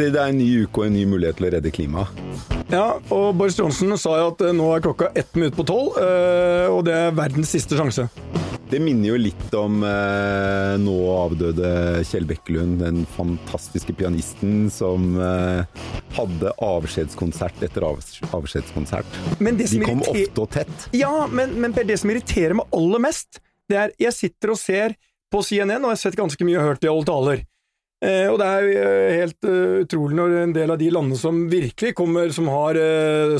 Petter, det er en ny uke og en ny mulighet til å redde klimaet. Ja, og Boris Johnson sa jo at eh, nå er klokka ett minutt på tolv, eh, og det er verdens siste sjanse. Det minner jo litt om eh, nå avdøde Kjell Bekkelund, den fantastiske pianisten som eh, hadde avskjedskonsert etter avs avskjedskonsert. Men det som De kom ofte og tett. Ja, men, men det som irriterer meg aller mest, det er jeg sitter og ser på CNN, og jeg har sett ganske mye og hørt de alle taler. Eh, og det er eh, helt eh, utrolig når en del av de landene som virkelig kommer, som har,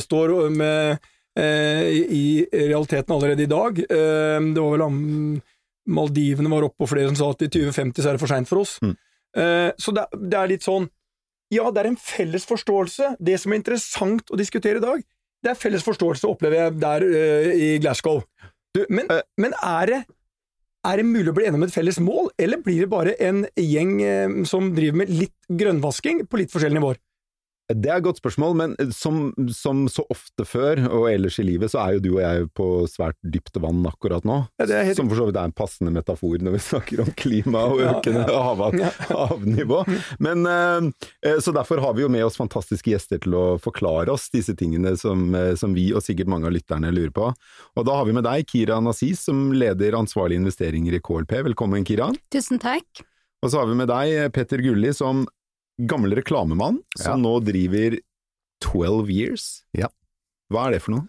står med i, realiteten allerede i dag Det var vel Maldivene var oppe, og flere som sa at i 2050 så er det for seint for oss. Mm. Så det, er litt sånn Ja, det er en felles forståelse. Det som er interessant å diskutere i dag, det er felles forståelse, opplever jeg der i Glasgow. Du, men, men er det er det mulig å bli enig om et felles mål, eller blir det bare en gjeng eh, som driver med litt grønnvasking på litt forskjellige nivåer? Det er et godt spørsmål, men som, som så ofte før, og ellers i livet, så er jo du og jeg på svært dypt vann akkurat nå. Ja, det er helt- Som for så vidt er en passende metafor når vi snakker om klima og økende ja. Ja. havnivå. Men, eh, så derfor har vi jo med oss fantastiske gjester til å forklare oss disse tingene som, eh, som vi og sikkert mange av lytterne lurer på. Og da har vi med deg Kira Nasis, som leder ansvarlige investeringer i KLP. Velkommen, Kira. Tusen takk. Og så har vi med deg Petter Gulli som gammel reklamemann, som Ja. nå driver 12 Years. Ja. Hva er det for noe?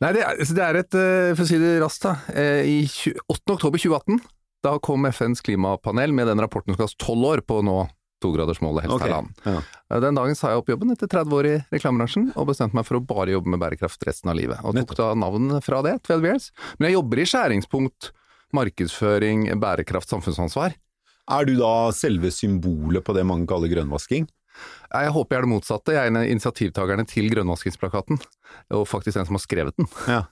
Nei, det er, altså, det er et, eh, for å si det raskt, da. eh, I 20 8. oktober 2018, da kom FNs klimapanel med den rapporten som skal ha tolv år på å nå togradersmålet, helst her halvannen. ja. Eh, Den dagen sa jeg opp jobben etter 30 år i reklamebransjen, og bestemte meg for å bare jobbe med bærekraft resten av livet. Og tok da navnet fra det, 12 Years. Men jeg jobber i skjæringspunkt markedsføring, bærekraft, samfunnsansvar. Er du da selve symbolet på det mange kaller grønnvasking? Jeg håper jeg er det motsatte. Jeg er en av initiativtakerne til grønnvaskingsplakaten, og faktisk den som har skrevet den, Ja.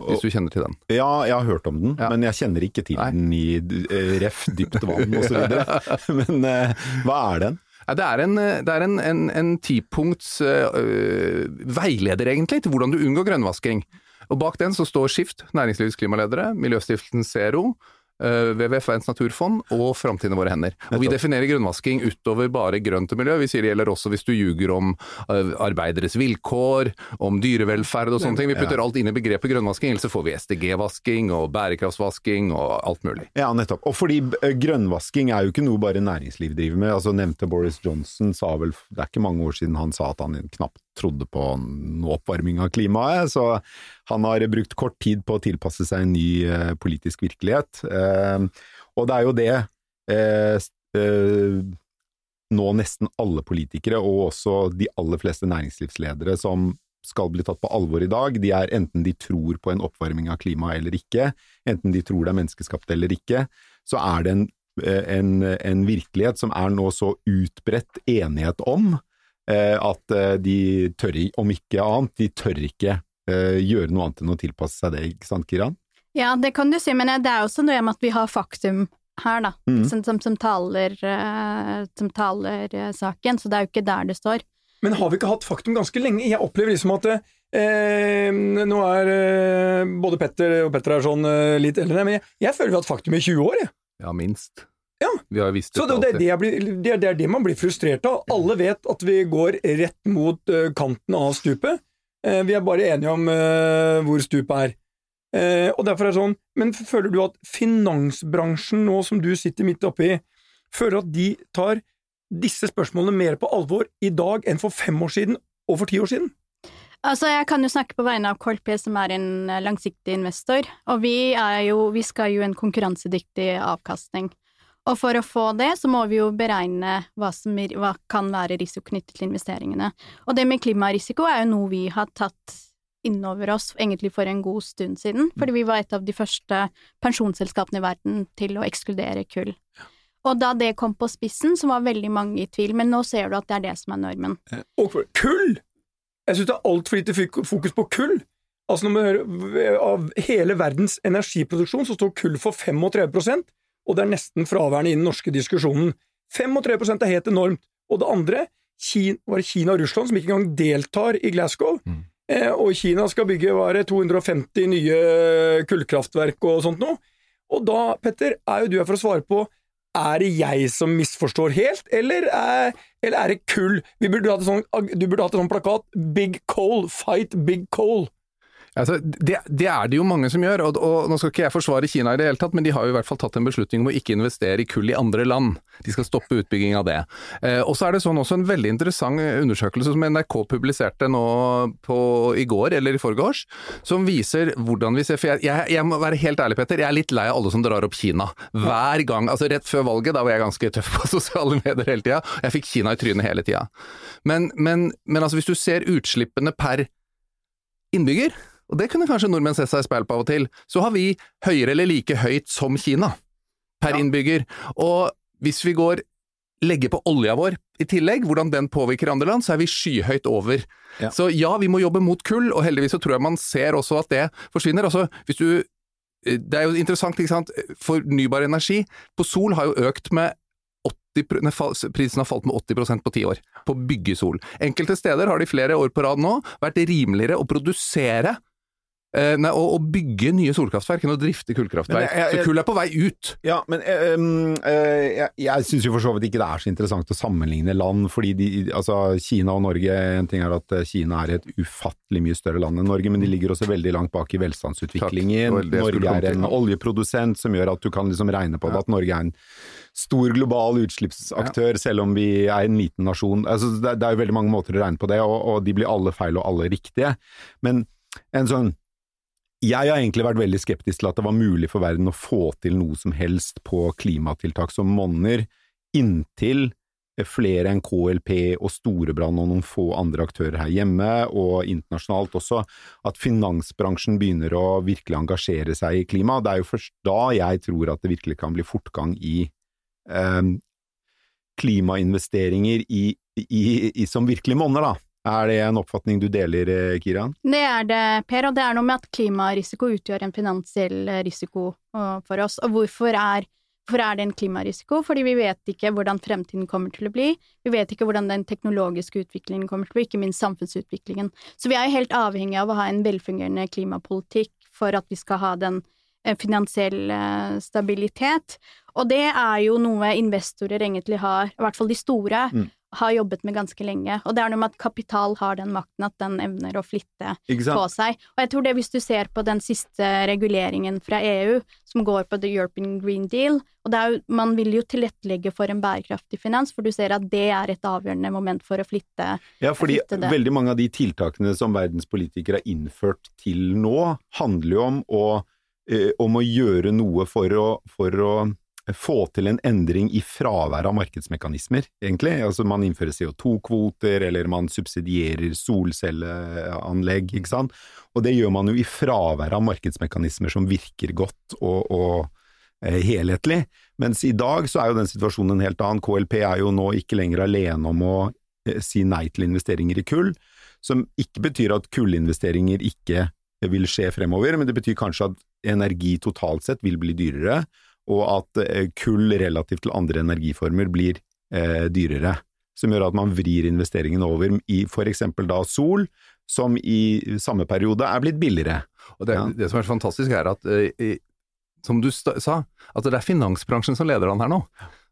hvis du kjenner til den. Ja, jeg har hørt om den, Ja. men jeg kjenner ikke til Nei. den i eh, ref, dypt vann osv. Men uh, hva er den? Ja, det er en, det er en, en, en tipunkts uh, veileder, egentlig, til hvordan du unngår grønnvasking. Og bak den så står Skift, næringslivets klimaledere, Miljøstiftelsen Zero, WWF Verdens naturfond og Framtiden i våre hender. Og vi definerer grønnvasking utover bare grønt og miljø. Vi sier det gjelder også hvis du ljuger om øh, arbeideres vilkår, om dyrevelferd og sånne ting. Vi putter alt inn i begrepet grønnvasking, ellers får vi SDG-vasking og bærekraftsvasking og alt mulig. Ja, nettopp. Og fordi eh, grønnvasking er jo ikke noe bare næringsliv driver med. Altså Nevnte Boris Johnson sa vel, det er ikke mange år siden han sa at han knapt trodde på noe oppvarming av klimaet, så han har brukt kort tid på å tilpasse seg en ny eh, politisk virkelighet. Eh, og det er jo det eh, nå nesten alle politikere, og også de aller fleste næringslivsledere som skal bli tatt på alvor i dag, de er enten de tror på en oppvarming av klimaet eller ikke, enten de tror det er menneskeskapt eller ikke, så er det en, en, en virkelighet som er nå så utbredt enighet om at eh, de tør, om ikke annet, de tør ikke eh, gjøre noe annet enn å tilpasse seg det, ikke sant Kiran? Ja, det kan du si, men det er også noe med at vi har faktum her, da, Mm. som, som, som taler, eh, som taler eh, saken, så det er jo ikke der det står. Men har vi ikke hatt faktum ganske lenge? Jeg opplever liksom at eh, Nå er eh, både Petter og Petter er sånn eh, litt eldre, men jeg, jeg føler vi har hatt faktum i 20 år, jeg. Ja, minst. Ja. Vi har visst Så det, det, er det, blir, det, er- det er det man blir frustrert av. Alle vet at vi går rett mot uh, kanten av stupet. Uh, vi er bare enige om uh, hvor stupet er. Eh, og derfor er det sånn, Men føler du at finansbransjen nå, som du sitter midt oppi, føler at de tar disse spørsmålene mer på alvor i dag enn for fem år siden og for ti år siden? Altså, jeg kan jo snakke på vegne av KLP, som er en langsiktig investor, og vi er jo, vi skal jo en konkurransedyktig avkastning. Og for å få det, så må vi jo beregne hva som er, hva kan være risiko knyttet til investeringene. Og det med klimarisiko er jo noe vi har tatt innover oss egentlig for en god stund siden, fordi vi var et av de første pensjonsselskapene i verden til å ekskludere kull. Og da det kom på spissen, så var veldig mange i tvil, men nå ser du at det er det som er normen. Og for- kull! Jeg synes det er altfor lite fokus på kull. Altså når man hører Av hele verdens energiproduksjon så står kull for 35 og det er nesten fraværende i den norske diskusjonen. 35 er helt enormt. Og det andre, Kina, var Kina og Russland som ikke engang deltar i Glasgow. Eh, og Kina skal bygge det 250 nye kullkraftverk og sånt noe. Og da, Petter, er jo du her for å svare på er det jeg som misforstår helt, eller er, eller er det kull? Vi burde sånn, du burde hatt en sånn plakat 'Big Coal, fight Big Coal'. Altså, det, det, er det jo mange som gjør, og, og, nå skal ikke jeg forsvare Kina i det hele tatt, men de har jo i hvert fall tatt en beslutning om å ikke investere i kull i andre land. De skal stoppe utbygging av det. Eh, og så er det sånn også en veldig interessant undersøkelse som NRK publiserte nå på, i går eller i forgårs, som viser hvordan vi ser For jeg, jeg, jeg, må være helt ærlig, Petter, jeg er litt lei av alle som drar opp Kina. Hver gang. Altså rett før valget, da var jeg ganske tøff på sosiale medier hele tida. Jeg fikk Kina i trynet hele tida. Men, men, men altså, hvis du ser utslippene per innbygger og det kunne kanskje nordmenn se seg i speil på av og til, så har vi høyere eller like høyt som Kina per ja. innbygger. Og hvis vi går legger på olja vår i tillegg, hvordan den påvirker andre land, så er vi skyhøyt over. Ja. Så ja, vi må jobbe mot kull, og heldigvis så tror jeg man ser også at det forsvinner. Altså, hvis du det er jo interessant, ikke sant. Fornybar energi på sol har jo økt med 80, nei, prisen har falt med 80% på ti år, på byggesol. Enkelte steder har de flere år på rad nå vært rimeligere å produsere Eh, nei, å, å, bygge nye solkraftverk enn å drifte kullkraftverk. Jeg, jeg, så kull er på vei ut. Ja, men um, jeg, jeg syns jo for så vidt ikke det er så interessant å sammenligne land, fordi de, altså, Kina og Norge En ting er at Kina er et ufattelig mye større land enn Norge, men de ligger også veldig langt bak i velstandsutviklingen. Norge er en oljeprodusent som gjør at du kan liksom regne på det, at Norge er en stor global utslippsaktør, ja. selv om vi er en liten nasjon. Altså, det, det er jo veldig mange måter å regne på det, og, og de blir alle feil og alle riktige. Men en sånn jeg har egentlig vært veldig skeptisk til at det var mulig for verden å få til noe som helst på klimatiltak som monner, inntil flere enn KLP og Storebrand og noen få andre aktører her hjemme, og internasjonalt også, at finansbransjen begynner å virkelig engasjere seg i klima. Det er jo først da jeg tror at det virkelig kan bli fortgang i eh, klimainvesteringer i, i, i, som virkelig monner, da. Er det en oppfatning du deler, eh, Kiran? Det er det, Per, og det er noe med at klimarisiko utgjør en finansiell eh, risiko for oss. Og hvorfor er, hvorfor er det en klimarisiko? Fordi vi vet ikke hvordan fremtiden kommer til å bli, vi vet ikke hvordan den teknologiske utviklingen kommer til å bli, ikke minst samfunnsutviklingen. Så vi er jo helt avhengig av å ha en velfungerende klimapolitikk for at vi skal ha den eh, finansiell stabilitet. Og det er jo noe investorer egentlig har, i hvert fall de store, mm har jobbet med ganske lenge. Og det er noe med at kapital har den makten, at den evner å flytte på seg. Og jeg tror det hvis du ser på den siste reguleringen fra EU, som går på The European Green Deal, og jo, man vil jo tilrettelegge for en bærekraftig finans, for du ser at det er et avgjørende moment for å flytte Ja, fordi veldig mange av de tiltakene som verdens politikere har innført til nå, handler jo om å, eh, om å gjøre noe for å, for å få til en endring i fraværet av markedsmekanismer, egentlig. Altså man innfører CO2-kvoter, eller man subsidierer solcelleanlegg, ikke sant. Og det gjør man jo i fraværet av markedsmekanismer som virker godt og, og eh, helhetlig. Mens i dag så er jo den situasjonen en helt annen. KLP er jo nå ikke lenger alene om å eh, si nei til investeringer i kull, som ikke betyr at kullinvesteringer ikke vil skje fremover, men det betyr kanskje at energi totalt sett vil bli dyrere og at eh, kull relativt til andre energiformer blir eh, dyrere. Som gjør at man vrir investeringen over i for eksempel da sol, som i samme periode er blitt billigere. Og det, ja. det som er fantastisk er at, eh, som du sa, at det er finansbransjen som leder an her nå.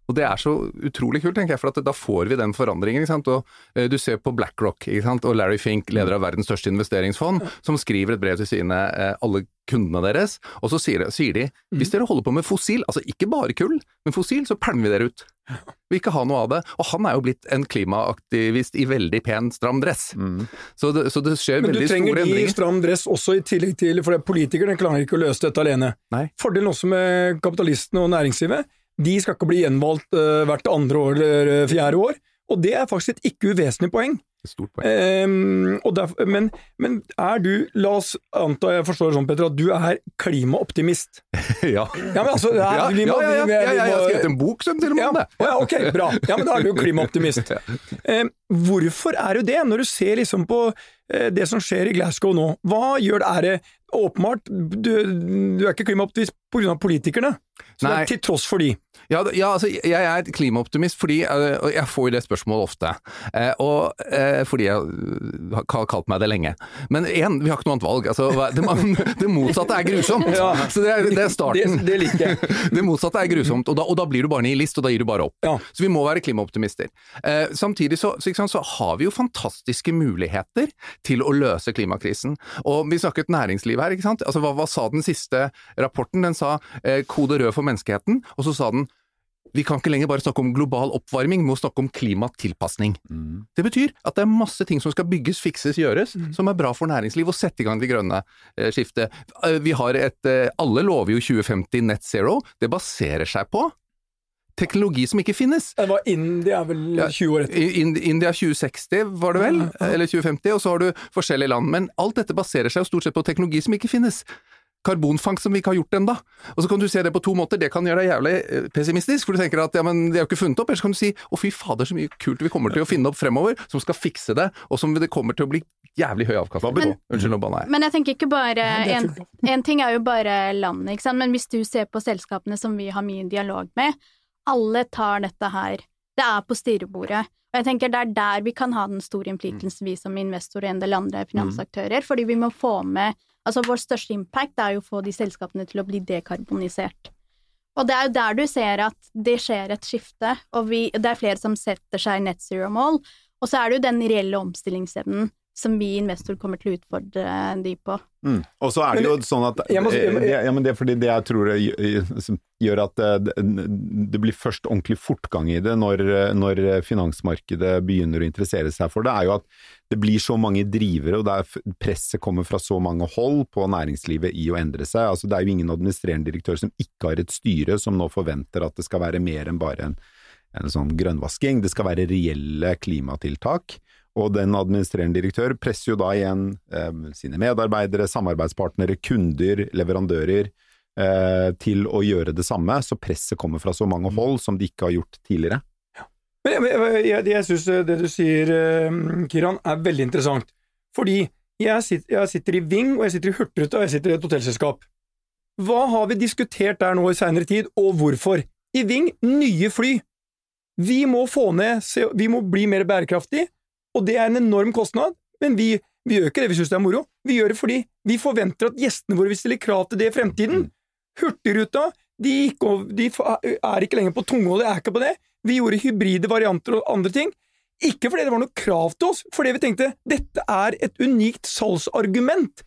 Og det er så utrolig kult, tenker jeg, for da får vi den forandringen. ikke sant? Og uh, Du ser på BlackRock ikke sant? og Larry Fink, leder av verdens største investeringsfond, som skriver et brev til sine uh, alle kundene deres, og så sier, sier, de hvis dere holder på med fossil, altså ikke bare kull, men fossil, så pælmer vi dere ut. Vi vil ikke ha noe av det. Og han er jo blitt en klimaaktivist i veldig pen, stram dress. Mm. Så, det, så, det, skjer veldig store endringer. Men du trenger de stram dress også i tillegg til For politikerne klarer ikke å løse dette alene. Nei. Fordelen også med kapitalistene og næringslivet de skal ikke bli gjenvalgt uh, hvert andre år eller eh, fjerde år, og det er faktisk et ikke uvesentlig poeng. Et stort poeng. Um, derfor, men, men, er du, la oss anta jeg forstår det sånn, Petter, at du er klimaoptimist? ja. Ja, men altså, er, ja, ja, ja, ja, jeg har skrevet en bok som til og med om det. Ja, ok, bra. Ja, men da er du klimaoptimist. Um, hvorfor er du det, når du ser liksom på eh, det som skjer i Glasgow nå. Hva gjør det? Er det åpenbart Du, du er ikke klimaoptimist pga. politikerne, så det er til tross for de. Ja, ja, altså, jeg er klimaoptimist fordi eh, og Jeg får jo det spørsmålet ofte. Eh, og eh, fordi jeg har kalt meg det lenge. Men én, vi har ikke noe annet valg. Altså, det, det motsatte er grusomt. Ja. Så det er, det er starten. Det, det liker jeg. Det motsatte er grusomt, og da, og da blir du bare nihilist, og da gir du bare opp. Ja. Så vi må være klimaoptimister. Samtidig så, så, sant, så har vi jo fantastiske muligheter til å løse klimakrisen. Og vi snakket næringsliv her, ikke sant. Altså, hva, hva sa den siste rapporten? Den sa eh, kode rød for menneskeheten, og så sa den vi kan ikke lenger bare snakke om global oppvarming, vi må snakke om klimatilpasning. Mm. Det betyr at det er masse ting som skal bygges, fikses, gjøres, som er bra for næringsliv, og sette i gang det grønne eh, skiftet. Eh, vi har et eh, Alle lover jo 2050 net zero. Det baserer seg på teknologi som ikke finnes. Det var India er vel 20 år etter. Ja, Ind- India 2060 var det vel, eller 2050, og så har du forskjellige land. Men alt dette baserer seg jo stort sett på teknologi som ikke finnes. Karbonfangst som vi ikke har gjort ennå. Og så kan du se det på to måter. Det kan gjøre deg jævlig eh, pessimistisk, for du tenker at ja, men det er jo ikke funnet opp. Eller så kan du si å fy fader, så mye kult vi kommer til å finne opp fremover, som skal fikse det, og som det kommer til å bli jævlig høy avkastning på. Unnskyld, nå banna jeg. Men jeg tenker ikke bare en, en ting er jo bare landet, ikke sant, men hvis du ser på selskapene som vi har mye dialog med, alle tar dette her. Det er på styrebordet. Og jeg tenker det er der vi kan ha den store innflytelsen, vi som investorer og en del andre finansaktører, fordi vi må få med Altså vår største impact er jo å få de selskapene til å bli dekarbonisert. Og det er jo der du ser at det skjer et skifte, og vi, det er flere som setter seg net zero-mål, og så er det jo den reelle omstillingsevnen som vi investor kommer til å utfordre de på. Mm. Og så er det jo sånn at det, ja, men det er fordi det jeg tror det gjør- at eh, det, det blir først ordentlig fortgang i det når, når finansmarkedet begynner å interessere seg for det, er jo at det blir så mange drivere, og det er presset kommer fra så mange hold på næringslivet i å endre seg. Altså, det er jo ingen administrerende direktør som ikke har et styre som nå forventer at det skal være mer enn bare en, en sånn grønnvasking. Det skal være reelle klimatiltak. Og den administrerende direktør presser jo da igjen eh, sine medarbeidere, samarbeidspartnere, kunder, leverandører eh, til å gjøre det samme, så presset kommer fra så mange hold som de ikke har gjort tidligere. Men jeg, jeg, jeg, syns det du sier, eh, Kiran, er veldig interessant. Fordi jeg sitter, jeg sitter i Ving, og jeg sitter i Hurtigruta, og jeg sitter i et hotellselskap. Hva har vi diskutert der nå i seinere tid, og hvorfor? I Ving, nye fly. Vi må få ned Vi må bli mer bærekraftige, og det er en enorm kostnad, men vi, vi gjør ikke det vi syns det er moro. Vi gjør det fordi vi forventer at gjestene våre vil stille krav til det i fremtiden. Hurtigruta de, over, de er ikke lenger på tungeholdet, er ikke på det. Vi gjorde hybride varianter og andre ting. Ikke fordi det var noe krav til oss, fordi vi tenkte dette er et unikt salgsargument.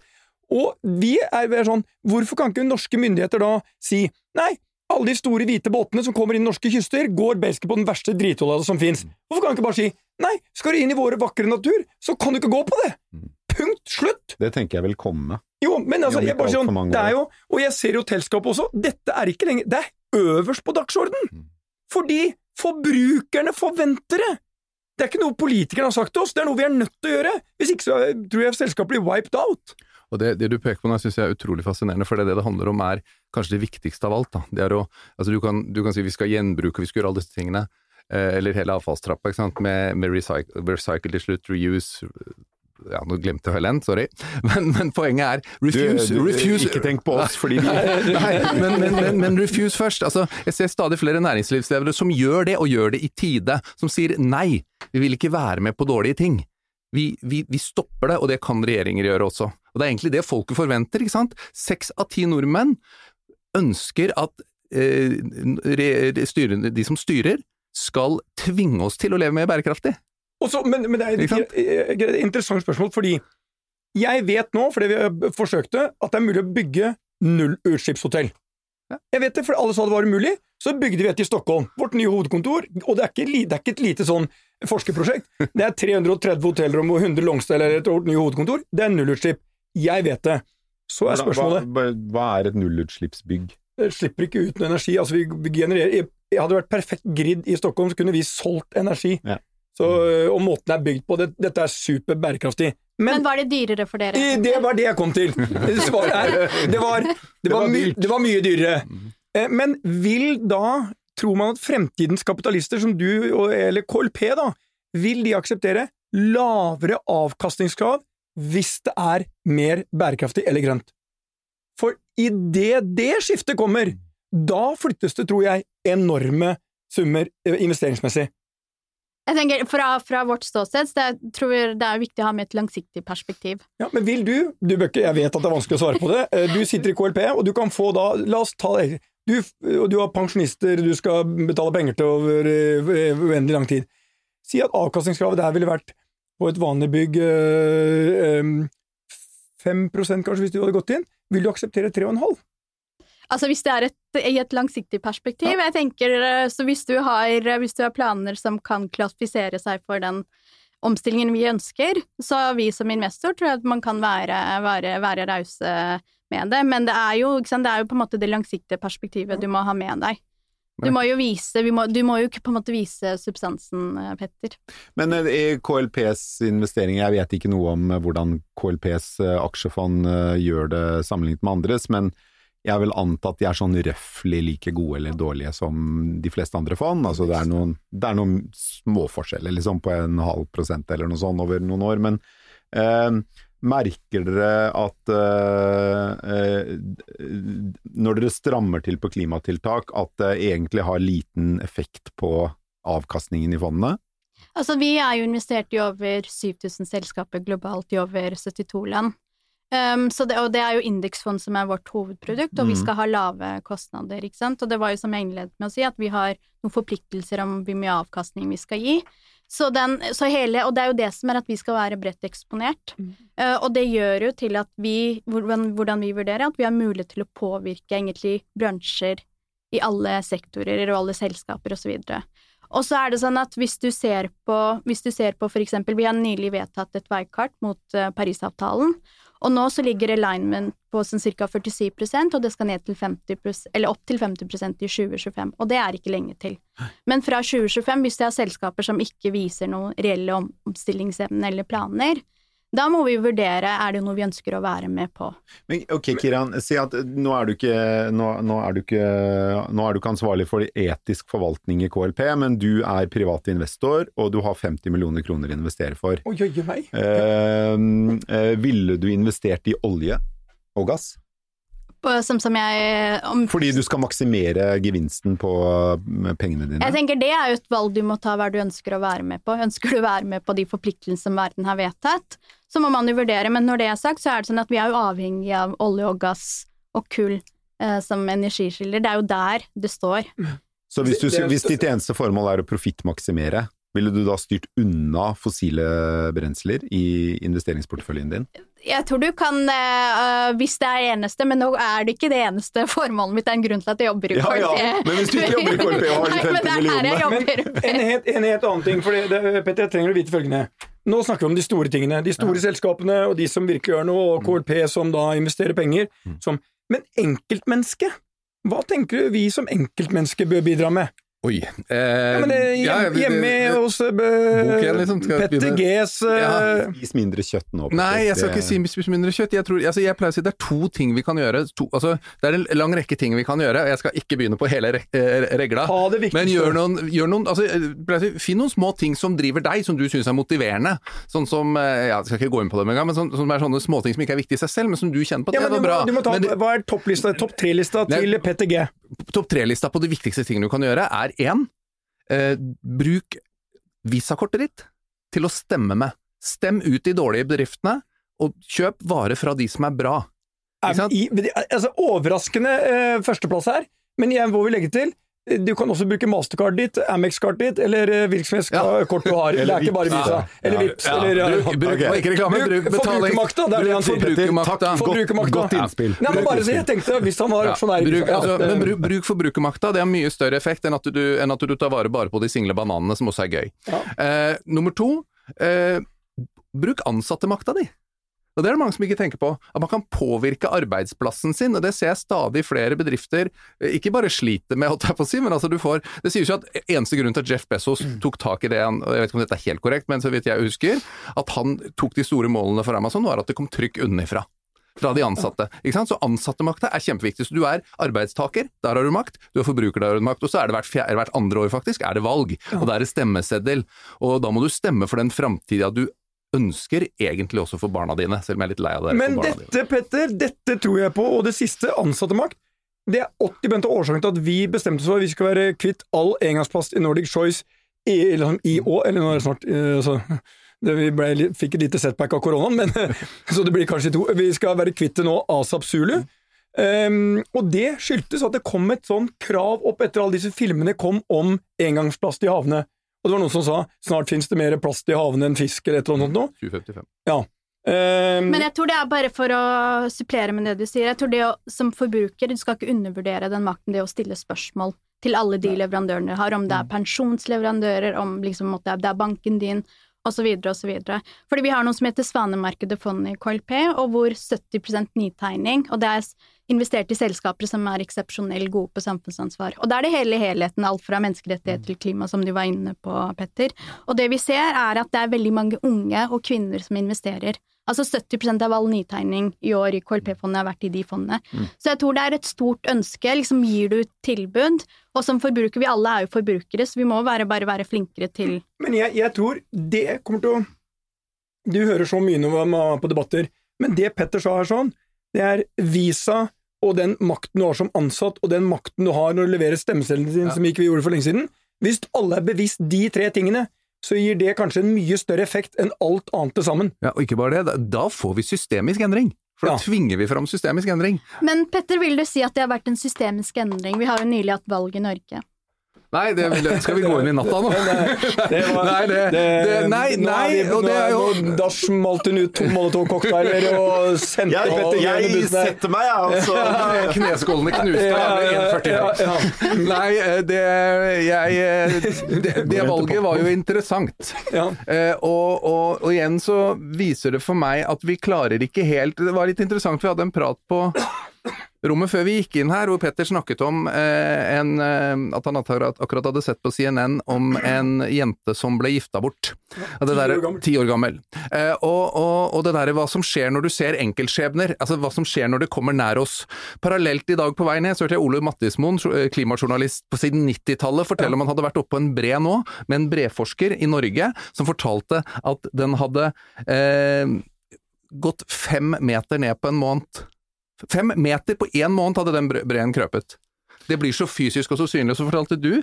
Og vi er sånn, hvorfor kan ikke norske myndigheter da si nei, alle de store hvite båtene som kommer inn norske kyster, går basically på den verste dritolja som fins. Hvorfor kan ikke bare si nei, skal du inn i våre vakre natur, så kan du ikke gå på det! Punkt, slutt! Det tenker jeg vil komme. Jo, men altså, jeg bare sånn, det er jo, og jeg ser jo telskapet også, dette er ikke lenger, det er øverst på dagsorden! Fordi forbrukerne forventer det! Det er ikke noe politikerne har sagt til oss, det er noe vi er nødt til å gjøre! Hvis ikke så tror jeg selskapet blir wiped out! Og det, det du peker på nå synes jeg er utrolig fascinerende, for det, det det handler om er kanskje det viktigste av alt. Da. Det er å, altså du, kan, du kan si vi skal gjenbruke, vi skal gjøre alle disse tingene, eh, eller hele avfallstrappa, ikke sant, med, med recycle, recycle til slutt, reuse ja, nå glemte jeg Helen, sorry. Men, men poenget er refuse, du, refuse ikke tenk på oss, fordi vi Nei, men, men, men, refuse først. Altså, jeg ser stadig flere næringslivsledere som gjør det, og gjør det i tide. Som sier nei, vi vil ikke være med på dårlige ting. Vi, vi, vi stopper det, og det kan regjeringer gjøre også. Og Det er egentlig det folket forventer. ikke sant? Seks av ti nordmenn ønsker at eh, re, styrende, de som styrer, skal tvinge oss til å leve mer bærekraftig. Og så- men, men det er et, et interessant spørsmål, fordi jeg vet nå, fordi vi har forsøkt det, at det er mulig å bygge nullutslippshotell. Ja. Jeg vet det, for alle sa det var umulig, så bygde vi et i Stockholm, vårt nye hovedkontor, og det er ikke, det er ikke et lite sånn forskerprosjekt. Det er 330 hotellrom og 100 Longstyle eller et vårt nye hovedkontor. Det er nullutslipp. Jeg vet det. Så er spørsmålet Hva, hva er et nullutslippsbygg? det slipper ikke ut noe energi. Altså, vi, vi genererer Hadde det vært perfekt grid i Stockholm, så kunne vi solgt energi. Ja. Så, øh, og måten er bygd på, det, dette er super bærekraftig. Men Men, var det dyrere for dere? det var det jeg kom til! Svaret er det var, det var, var my, det var mye dyrere. Eh, Men vil da, tror man at fremtidens kapitalister som du, eller KLP, da, vil de akseptere lavere avkastningskrav hvis det er mer bærekraftig eller grønt. For idet det skiftet kommer, da flyttes det, tror jeg, enorme summer eh, investeringsmessig. Jeg tenker, Fra, fra vårt ståsted så jeg tror det er viktig å ha med et langsiktig perspektiv. Ja, Men vil du, du bør ikke, jeg vet at det er vanskelig å svare på det, eh, du sitter i KLP, og du kan få da, la oss ta det, du, du har pensjonister du skal betale penger til over eh, uendelig lang tid. Si at avkastningskravet der ville vært på et vanlig bygg øh, øh, 5 kanskje, hvis du hadde gått inn. Vil du akseptere 3,5? Altså hvis det er et, i et langsiktig perspektiv. Ja. Jeg tenker, eh, så hvis du, har, hvis du har planer som kan klassifisere seg for den omstillingen vi ønsker, så vi som investor tror jeg at man kan være, være, være rause med det. Men det er, jo, sant, det er jo på en måte det langsiktige perspektivet du må ha med deg. Du må jo vise, må, du må jo på en måte vise substansen, eh, Petter. Men eh, i KLPs investeringer, jeg vet ikke noe om eh, hvordan KLPs aksjefond gjør det sammenlignet med andres, men jeg vil anta at de er sånn røftlig like gode eller dårlige som de fleste andre fond. Altså det er noen, det er noen småforskjeller liksom på en halv prosent eller noe sånt over noen år, men eh, merker dere at eh, når dere strammer til på klimatiltak, at det egentlig har liten effekt på avkastningen i fondene? Altså, vi er jo investert i over 7000 selskaper globalt i over 72 land. Um, det, og det er jo indeksfond som er vårt hovedprodukt, og mm. vi skal ha lave kostnader, ikke sant. Og det var jo som jeg innledet med å si, at vi har noen forpliktelser om hvor mye avkastning vi skal gi. Så, den, så hele, og det er jo det som er at vi skal være bredt eksponert. Mm. Uh, og det gjør jo til at vi, hvordan, hvordan, vi vurderer, at vi har mulighet til å påvirke egentlig bransjer i alle sektorer og alle selskaper osv. Og så er det sånn at hvis du ser på, hvis du ser på for eksempel, vi har nylig vedtatt et veikart mot uh, Parisavtalen, og nå så ligger alignment på sånn ca. 47% og det skal ned til 50 eller opp til 50% i 2025. Og det er ikke lenge til. Men fra 2025, hvis det er selskaper som ikke viser noen reelle omstillingsevne eller planer, da må vi vurdere er det noe vi ønsker å være med på. Men ok, Kiran, si at nå er, du ikke, nå, nå, er du ikke, nå er du ikke ansvarlig for etisk forvaltning i KLP, men du er privat investor, og du har 50 millioner kroner å investere for. Oi, oi, oi. Eh, eh, ville du investert i olje og gass? Som, som jeg om, Fordi du skal maksimere gevinsten på pengene dine? Jeg tenker Det er jo et valg du må ta hva du ønsker å være med på. Ønsker du å være med på de forpliktelsene som verden har vedtatt, så må man jo vurdere. Men når det er sagt, så er det sånn at vi er jo avhengig av olje og gass og kull eh, som energiskiller. Det er jo der det står. Så hvis, du, hvis ditt eneste formål er å profittmaksimere, ville du da styrt unna fossile brensler i investeringsporteføljen din? Jeg tror du kan, uh, hvis det er eneste, men nå er det ikke det eneste formålet mitt. Det er en grunn til at jeg jobber i KLP. Ja, ja, men hvis du ikke jobber i KLP og har de 50 millionene en helt, en helt annen ting, for Petter, jeg trenger å vite følgende. Nå snakker vi om de store tingene. De store ja. selskapene og de som virkelig gjør noe, og KLP som da investerer penger. Mm. Som, men enkeltmennesket? Hva tenker du vi som enkeltmenneske bør bidra med? Oi. Eh, ja, men hjem, ja, hjemme hos uh, liksom, Petter Gs uh, ja. Spis mindre kjøtt nå. Nei, jeg skal ikke si spis mindre kjøtt. Jeg, tror, altså, jeg pleier å si det er to ting vi kan gjøre. To, altså, det er en lang rekke ting vi kan gjøre. Jeg skal ikke begynne på hele re eh, regla. Men gjør noen, gjør noen altså, Finn noen små ting som driver deg, som du syns er motiverende. Sånn som Jeg skal ikke gå inn på det med en gang, men sånn, som er sånne småting som ikke er viktige i seg selv, men som du kjenner på Ja, det er bra. Du må ta, men, hva er topplista, topp tre-lista til Petter G? Topp tre-lista på de viktigste tingene du kan gjøre, er én eh, Bruk visakortet ditt til å stemme med. Stem ut de dårlige bedriftene, og kjøp varer fra de som er bra. Er, i, altså, overraskende eh, førsteplass her, men igjen må vi legge til du kan også bruke mastercard ditt, Amex-kartet ditt, eller eh, virksomhetskort du har. det er ikke bare Visa. Eller Vipps. Ja. Eller, bruk, bruk, okay. ikke reklame, bruk betaling. Forbrukermakta, det er det han sier. Forbrukermakta. Forbrukermakta. Godt innspill. Nei, men bare si, jeg tenkte, hvis han var aksjonær bruk, altså, Men bruk, bruk forbrukermakta, det har mye større effekt enn at, du, enn at du tar vare bare på de single bananene, som også er gøy. Eh, nummer to, eh, bruk ansattemakta di. Og Det er det mange som ikke tenker på. At man kan påvirke arbeidsplassen sin. og Det ser jeg stadig flere bedrifter eh, ikke bare sliter med, holdt jeg på å si, men altså du får Det sies jo at eneste grunn til at Jeff Bezos mm. tok tak i det, og jeg vet ikke om dette er helt korrekt, men så vidt jeg husker, at han tok de store målene for Amazon, var at det kom trykk unnifra fra de ansatte. Ikke sant? Så ansattemakta er kjempeviktig. Så du er arbeidstaker, der har du makt. Du er forbruker, der har du makt. Og så er det hvert, fjerde, hvert andre år faktisk, er det valg. Og da er det stemmeseddel. Og da må du stemme for den framtida du ønsker egentlig også for barna dine, selv om jeg er litt lei av det. Men barna dine. dette, Petter, dette tror jeg på, og det siste, ansattemakt. det er 80 av årsaken til at vi bestemte oss for at vi skal være kvitt all engangsplast i Nordic Choice i, sånn, i år, eller nå er det snart eh, altså, det, Vi ble, fikk et lite setback av koronaen, men, så det blir kanskje to. Vi skal være kvitt det nå asap Zulu. Um, og det skyldtes at det kom et sånn krav opp etter alle disse filmene kom om engangsplast i havene. Og det var noen som sa snart finnes det mer plast i havene enn fisk, eller et eller annet sånt. nå. 2055. Um, Men jeg tror det er bare for å supplere med det du sier. Jeg tror det å, som forbruker, du skal ikke undervurdere den makten det å stille spørsmål til alle de leverandørene du har, om det er pensjonsleverandører, om liksom det er banken din, osv., osv. Fordi vi har noe som heter Svanemarkedet fond i KLP, og hvor 70% nytegning, og det er investert i selskaper som er eksepsjonelt gode på samfunnsansvar. Og da er det hele helheten, alt fra menneskerettigheter til klima, som du var inne på, Petter. Og det vi ser, er at det er veldig mange unge og kvinner som investerer. Altså 70% av all nytegning i år i KLP-fondet har vært i de fondene. Så jeg tror det er et stort ønske. Liksom gir du et tilbud, og som forbruker, vi alle er jo forbrukere, så vi må være, bare være flinkere til Men jeg, jeg tror det kommer til å Du hører så mye når man er på debatter, men det Petter sa her sånn, det er visa og den makten du har som ansatt, og den makten du har når du leverer stemmesedlene dine, som ikke vi gjorde for lenge siden. Hvis alle er bevisst de tre tingene, så gir det kanskje en mye større effekt enn alt annet til sammen. Ja, og ikke bare det, da- får vi systemisk endring. For da Ja. tvinger vi fram systemisk endring. Men Petter, vil du si at det har vært en systemisk endring? Vi har jo nylig hatt valg i Norge. Nei, det, vil- skal vi gå inn i natta nå? Det var, Nei, det- det- nei, nei, og det er jo- Da smalt hun ut to Molotov-cocktailer og sendte Jeg, Petter jeg, setter meg, jeg, altså. Kneskålene knuste Ja, av ja, 1,40 ja, ja. Nei, eh, det, jeg, eh, det, det valget var jo interessant. Ja. Eh, og, og, og igjen så viser det for meg at vi klarer ikke helt Det var litt interessant, vi hadde en prat på rommet før vi gikk inn her, hvor Petter snakket om eh, en, eh, at han akkurat, hadde sett på CNN om en jente som ble gifta bort. Ja, det der-. Ti år gammel. Eh, og, og, og det derre hva som skjer når du ser enkeltskjebner, altså hva som skjer når det kommer nær oss. Parallelt i dag på vei ned så hørte jeg Ole Mattismoen, eh, klimajournalist på siden 90-tallet, fortelle om han hadde vært oppe på en bre nå, med en breforsker i Norge, som fortalte at den hadde eh, gått fem meter ned på en måned. Fem meter på én måned hadde den bre- breen krøpet. Det blir så fysisk og så synlig. Så fortalte du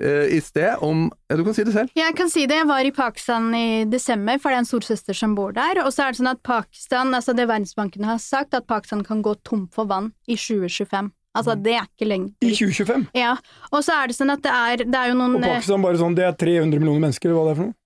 eh, i sted om ja, Du kan si det selv. Jeg kan si det, jeg var i Pakistan i desember, for det er en storsøster som bor der. Og så er det sånn at Pakistan, altså det Verdensbanken har sagt, at Pakistan kan gå tom for vann i 2025. Altså det er ikke lenge I 2025. Ja, og så er det sånn at det er, det er jo noen Og Pakistan bare sånn, det er 300 millioner mennesker, eller hva det er for noe?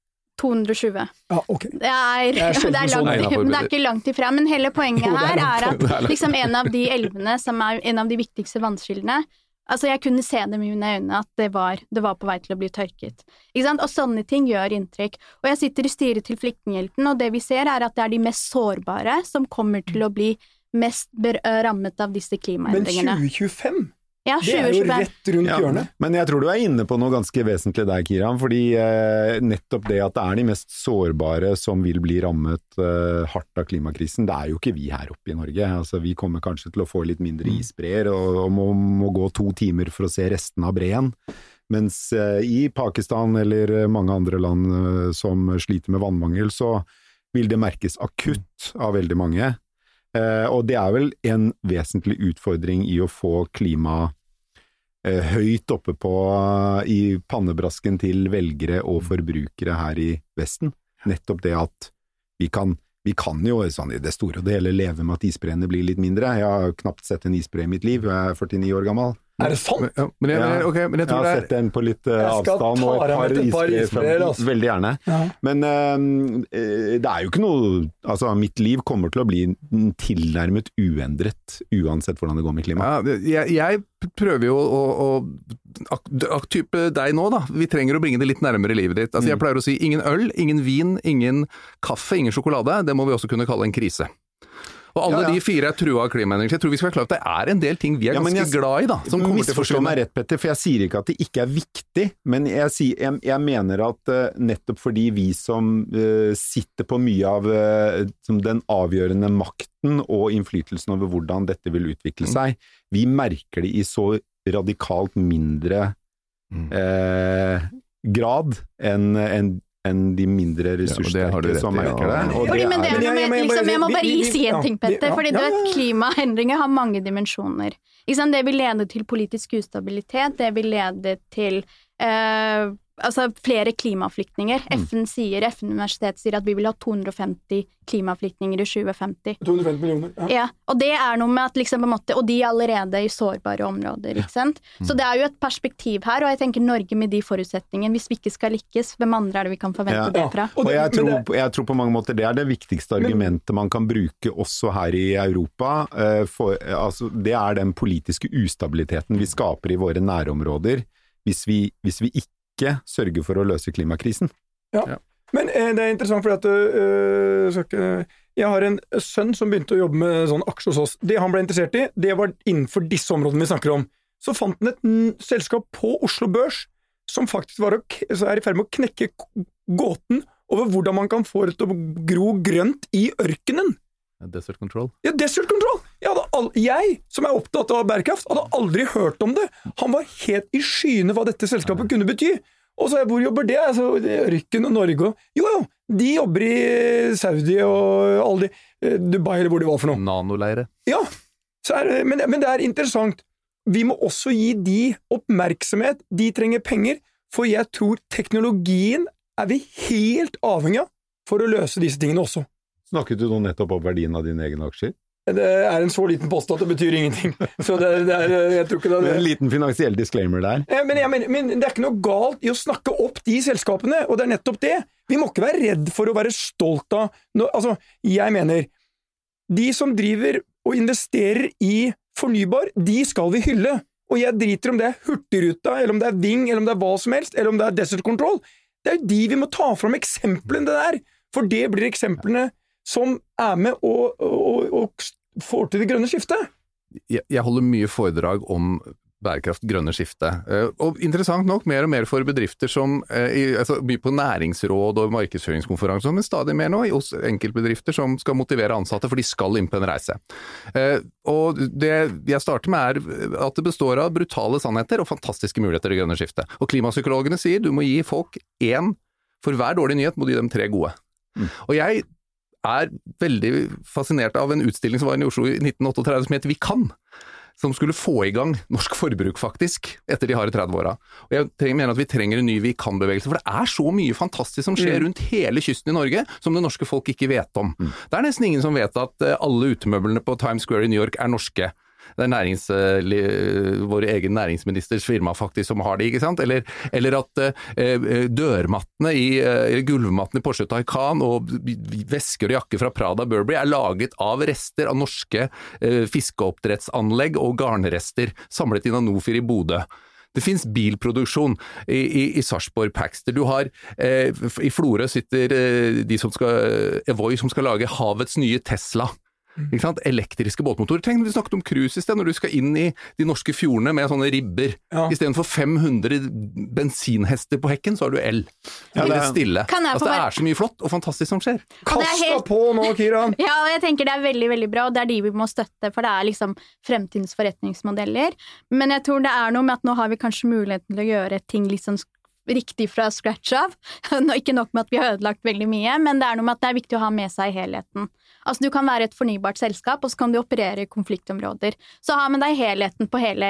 220. Ja, ok. Det er, Det er det langt, men det er ikke langt ifra. Men hele poenget Jo, er her er at liksom en av de elvene som er en av de viktigste vannskillene Altså, jeg kunne se det med mine øyne at det var, det var på vei til å bli tørket. Ikke sant? Og sånne ting gjør inntrykk. Og jeg sitter i styret til Flyktninghjelpen, og det vi ser er at det er de mest sårbare som kommer til å bli mest rammet av disse klimaendringene. Men 2025? Ja, Det er jo 2025. rett rundt Ja, hjørnet. Men jeg tror du er inne på noe ganske vesentlig der, Kiran. Fordi eh, nettopp det at det er de mest sårbare som vil bli rammet eh, hardt av klimakrisen, det er jo ikke vi her oppe i Norge. Altså, vi kommer kanskje til å få litt mindre isbreer og, og må, må gå to timer for å se resten av breen. Mens eh, i Pakistan eller mange andre land eh, som sliter med vannmangel, så vil det merkes akutt av veldig mange. Eh, og det er vel en vesentlig utfordring i å få klima høyt oppe på i pannebrasken til velgere og forbrukere her i Vesten. Nettopp det at vi kan vi kan jo sånn i det store og det hele leve med at isbreene blir litt mindre. Jeg har knapt sett en isbre i mitt liv, jeg er 49 år gammel. Er det sant? Ja, men, jeg, men, okay, men jeg Jeg har sett den en på litt Jeg skal avstand og ta et deg par med et par isbreer. altså. Veldig gjerne. Ja. Men uh, det er jo ikke noe Altså, mitt liv kommer til å bli tilnærmet uendret, uansett hvordan det går med klimaet. ja, jeg, jeg prøver jo å, å ak, ak, Type deg nå, da. Vi trenger å bringe det litt nærmere livet ditt. Altså, Jeg pleier å si ingen øl, ingen vin, ingen kaffe, ingen sjokolade. Det må vi også kunne kalle en krise. Og alle Ja, ja. de fire er trua av klimaendringer. Jeg tror vi skal være klar over at det er en del ting vi er ganske jeg- glad i, da. Som kommer til å Misforstå meg rett, Petter, for jeg sier ikke at det ikke er viktig, men jeg, sier, jeg, jeg mener at uh, nettopp fordi vi som uh, sitter på mye av uh, som den avgjørende makten og innflytelsen over hvordan dette vil utvikle Mm. seg, vi merker det i så radikalt mindre Mm. grad enn enn enn de mindre ressurssterke ja, som merker det. Og det men det er, noe med, liksom, jeg må bare si en ting, Petter. fordi du vet, klimaendringer har mange dimensjoner. Det vil lede til politisk ustabilitet, det vil lede til eh, altså flere klimaflyktninger. FN sier, FN-universitetet sier at vi vil ha 250 klimaflyktninger i 2050. 250 millioner. Ja. Ja, og det er noe med at liksom på en måte, Og de er allerede i sårbare områder, ikke sant. Så det er jo et perspektiv her, og jeg tenker Norge med de forutsetningene, hvis vi ikke skal lykkes, hvem andre er det vi kan forvente Ja. det fra? Og Og jeg tror, jeg tror på mange måter det er det viktigste argumentet man kan bruke også her i Europa. eh, For, altså, det er den politiske ustabiliteten vi skaper i våre nærområder hvis vi, hvis vi ikke sørger for å løse klimakrisen. Ja, Men eh, det er interessant, fordi at øh, skal ikke, jeg har en sønn som begynte å jobbe med sånn aksjer hos oss. Det han ble interessert i, det var innenfor disse områdene vi snakker om. Så fant han et n- selskap på Oslo Børs som faktisk var å, så er i ferd med å knekke gåten over hvordan man kan få det til å gro grønt i ørkenen. Desert Control. Ja, Desert Control! Jeg, hadde al jeg, som er opptatt av bærekraft, hadde aldri hørt om det. Han var helt i skyene hva dette selskapet kunne bety. Og så jeg, hvor jobber det? Altså, Ørken og Norge og Jo, jo, de jobber i Saudi og alle de eh, Dubai, eller hvor de var for noe. Nanoleire. Ja, så er, men, men det er interessant. Vi må også gi de oppmerksomhet. De trenger penger, for jeg tror teknologien er vi helt avhengig av for å løse disse tingene også. Snakket du nå nettopp om verdien av dine egne aksjer? Det er en så liten post at det betyr ingenting. Så det, det er, jeg tror ikke det, En liten finansiell disclaimer der. Men, mener, men det er ikke noe galt i å snakke opp de selskapene, og det er nettopp det. Vi må ikke være redd for å være stolt av no, Altså, jeg mener De som driver og investerer i fornybar, de skal vi hylle. Og jeg driter om det er Hurtigruta, eller om det er Ving, eller om det er hva som helst, eller om det er Desert Control. Det er jo de vi må ta fram eksemplene der, for det blir eksemplene som er med og, og, og får til det grønne skiftet. jeg, jeg holder mye foredrag om bærekraft, grønne skifte. Eh, Og interessant nok, mer og mer for bedrifter som eh, altså, Mye på næringsråd og markedsføringskonferanser, men stadig mer nå hos enkeltbedrifter som skal motivere ansatte, for de skal inn på en reise. Eh, Og det jeg starter med er at det består av brutale sannheter og fantastiske muligheter i det grønne skiftet. Og klimapsykologene sier du må gi folk én For hver dårlig nyhet må du gi dem tre gode. Og jeg er veldig fascinert av en utstilling som var i Oslo i 1938 som het Vi kan. Som skulle få i gang norsk forbruk, faktisk, etter de harde 30-åra. Og jeg mener at vi trenger en ny Vi kan-bevegelse, for det er så mye fantastisk som skjer rundt hele kysten i Norge, som det norske folk ikke vet om. Det er nesten ingen som vet at eh, alle utemøblene på Times Square i New York er norske. Det er eh, vår egen næringsministers firma faktisk som har det, ikke sant? Eller, eller at eh, dørmattene i eh, gulvmattene i Porsche Taycan og vesker og jakker fra Prada Burberry er laget av rester av norske eh, fiskeoppdrettsanlegg og garnrester samlet inn av Nofir i Bodø. Det finnes bilproduksjon i, i, i Sarpsborg Paxter. Du har eh, I Florø sitter eh, de som skal Evoy som skal lage havets nye Tesla. Ikke sant? Elektriske båtmotorer. Tenk når vi snakket om cruise i sted, når du skal inn i de norske fjordene med sånne ribber. Ja. Istedenfor 500 bensinhester på hekken, så har du el. Ja, det er- stille. Kan Altså, det er så mye flott og fantastisk som skjer. Er Kast deg helt- på nå, Kira! Ja, og jeg tenker det er veldig, veldig bra, og det er de vi må støtte, for det er liksom fremtidens forretningsmodeller. Men jeg tror det er noe med at nå har vi kanskje muligheten til å gjøre ting litt sk- riktig fra scratch av. Ikke nok med at vi har ødelagt veldig mye, men det er noe med at det er viktig å ha med seg helheten. Altså Du kan være et fornybart selskap, og så kan du operere i konfliktområder. Så ha med deg helheten på hele,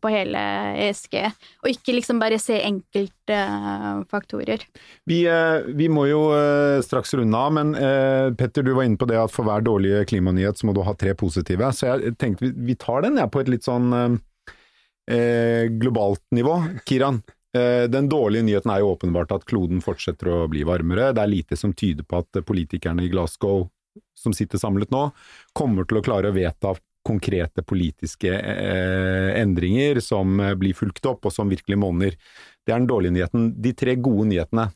på hele ESG, og ikke liksom bare se enkeltfaktorer. Vi, uh, vi må jo uh, straks runde av, men eh, Petter, du var inne på det at for hver dårlige klimanyhet så må du ha tre positive. Så jeg tenkte vi, vi tar den jeg, på et litt sånn eh, eh, globalt nivå. Kiran, eh, den dårlige nyheten er jo åpenbart at kloden fortsetter å bli varmere. Det er lite som tyder på at politikerne i Glasgow som sitter samlet nå, kommer til å klare å vedta konkrete politiske eh, endringer som eh, blir fulgt opp, og som virkelig monner. Det er den dårlige nyheten. De tre gode nyhetene.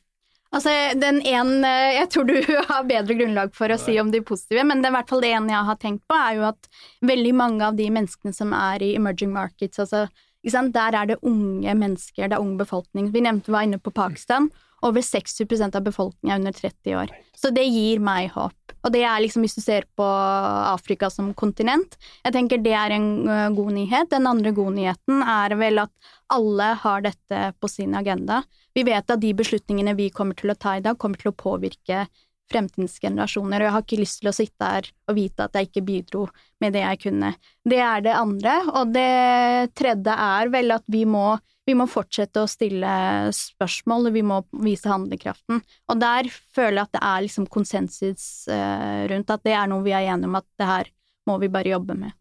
Altså, den en, eh, Jeg tror du har bedre grunnlag for å si om de positive, men det er i hvert fall det ene jeg har tenkt på, er jo at veldig mange av de menneskene som er i emerging markets, altså? Der er det unge mennesker, det er ung befolkning. Vi nevnte vi var inne på Pakistan. Over 60% av befolkningen er under 30 år. Så det gir meg håp. Og det er liksom hvis du ser på Afrika som kontinent. Jeg tenker det er en uh, god nyhet. Den andre gode nyheten er vel at alle har dette på sin agenda. Vi vet at de beslutningene vi kommer til å ta i dag, kommer til å påvirke fremtidens generasjoner, og jeg har ikke lyst til å sitte her og vite at jeg ikke bidro med det jeg kunne. Det er det andre, og det tredje er vel at vi må vi må fortsette å stille spørsmål, og vi må vise handlekraften. Og der føler jeg at det er liksom konsensus uh, rundt at det er noe vi er enige om at det her må vi bare jobbe med.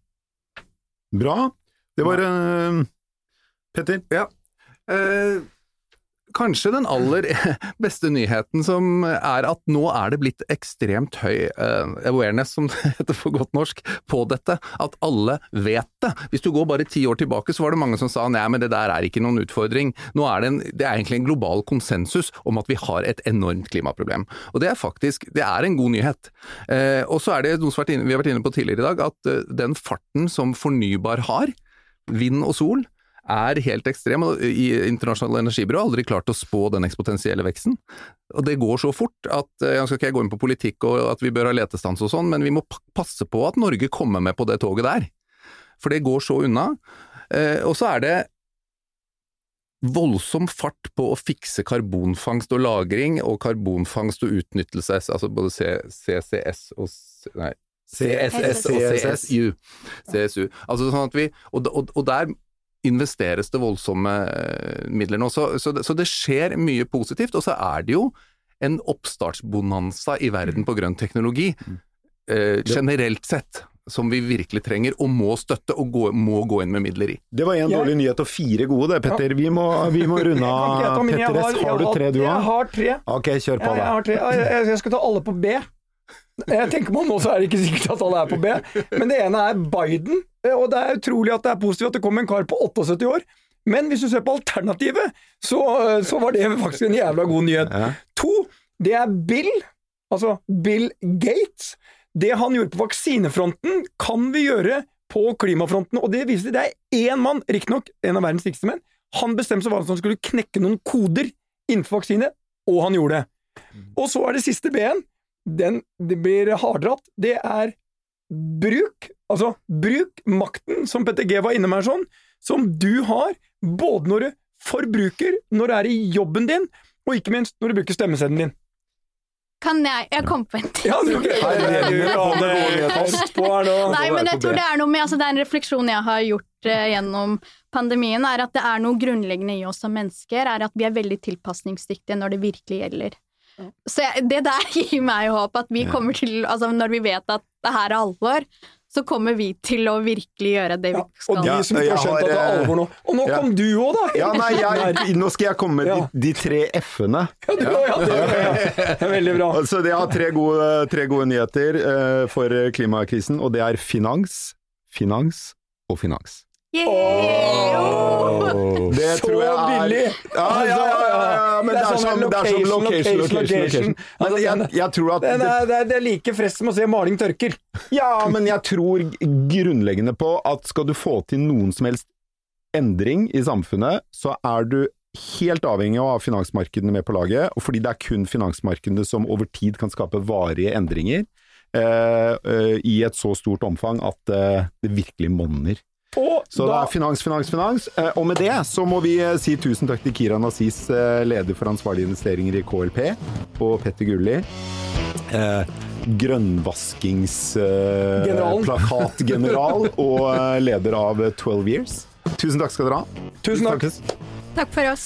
Bra. Det var uh, Petter? Ja. Uh, kanskje den aller beste nyheten som er at nå er det blitt ekstremt høy uh, awareness, som det heter for godt norsk, på dette. At alle vet det. Hvis du går bare ti år tilbake, så var det mange som sa nei, men det der er ikke noen utfordring. Nå er det, en, det er egentlig en global konsensus om at vi har et enormt klimaproblem. Og det er faktisk det er en god nyhet. Uh, og så er det noe som vi har vært inne på tidligere i dag, at uh, den farten som fornybar har, vind og sol, er helt ekstrem. og i Internasjonale energibyrå har aldri klart å spå den eksponentielle veksten. Og Det går så fort at eh, jeg skal ikke gå inn på politikk og at vi bør ha letestans og sånn, men vi må passe på at Norge kommer med på det toget der. For det går så unna. Eh, og så er det voldsom fart på å fikse karbonfangst og -lagring og karbonfangst og utnyttelse, altså både CCS og Nei, CSS og CSU. CSU. Altså sånn at vi, og, og, og der investeres det voldsomme eh, midler nå. Så, så, så, det skjer mye positivt. Og så er det jo en oppstartsbonanza i verden på grønn teknologi, eh, generelt sett. Som vi virkelig trenger og må støtte og gå, må gå inn med midler i. Det var én dårlig nyhet og fire gode, det, Petter. Vi må, vi må runde av. Petter S, har du tre du har? Jeg har tre. Ok, kjør på, da. Jeg, jeg, jeg skal ta alle på B. Jeg tenker meg om nå, så er det ikke sikkert at alle er på B. Men det ene er Biden. Og det er utrolig at det er positivt at det kom en kar på 78 år. Men hvis du ser på alternativet, så, så var det faktisk en jævla god nyhet. Ja. To, det er Bill, altså Bill Gates. Det han gjorde på vaksinefronten, kan vi gjøre på klimafronten. Og det viser det er én mann, riktignok en av verdens rikeste menn, han bestemte seg for at han skulle knekke noen koder innenfor vaksine, og han gjorde det. Mm. Og så er det siste B-en den det blir hardratt, det er bruk, altså bruk makten, som Petter G var inne med her sånn, som du har, både når du forbruker, når du er i jobben din, og ikke minst når du bruker stemmeseddelen din. Kan jeg Jeg kom på en ting. Ja, du, Nei, men jeg tror det er noe med altså, Det er en refleksjon jeg har gjort uh, gjennom pandemien, er at det er noe grunnleggende i oss som mennesker, er at vi er veldig tilpasningsdyktige når det virkelig gjelder. Så jeg, det der gir meg håp, at vi kommer til Altså når vi vet at det her er alvor, så kommer vi til å virkelig gjøre det vi skal. og de som ikke har skjønt at det er alvor nå. Og nå ja. kom du òg, da! Ja, nei, jeg, nå skal jeg komme med de, de tre f-ene. Ja, det, ja, er veldig bra. Så det har tre gode, tre gode nyheter uh, for klimakrisen, og det er finans, finans og finans. Oh, det så tror jeg er billig! Ja, ja, ja, men det er, sånn, som, det er som location, location, location. Men altså, jeg, jeg tror at det, er, det er like frest som å se maling tørker. Ja, men jeg tror grunnleggende på at skal du få til noen som helst endring i samfunnet, så er du helt avhengig av å ha finansmarkedene med på laget. Og fordi det er kun finansmarkedene som over tid kan skape varige endringer eh, eh, i et så stort omfang at eh, det virkelig monner. Og så da... det er finans, finans, finans. Eh, og med det så må vi eh, si tusen takk til Kira Nazis, eh, leder for ansvarlige investeringer i KLP, og Petter Gulli. Eh, Grønnvaskingsplakatgeneral eh, og leder av 12 Years. Tusen takk skal dere ha. Tusen takk. Takk for oss.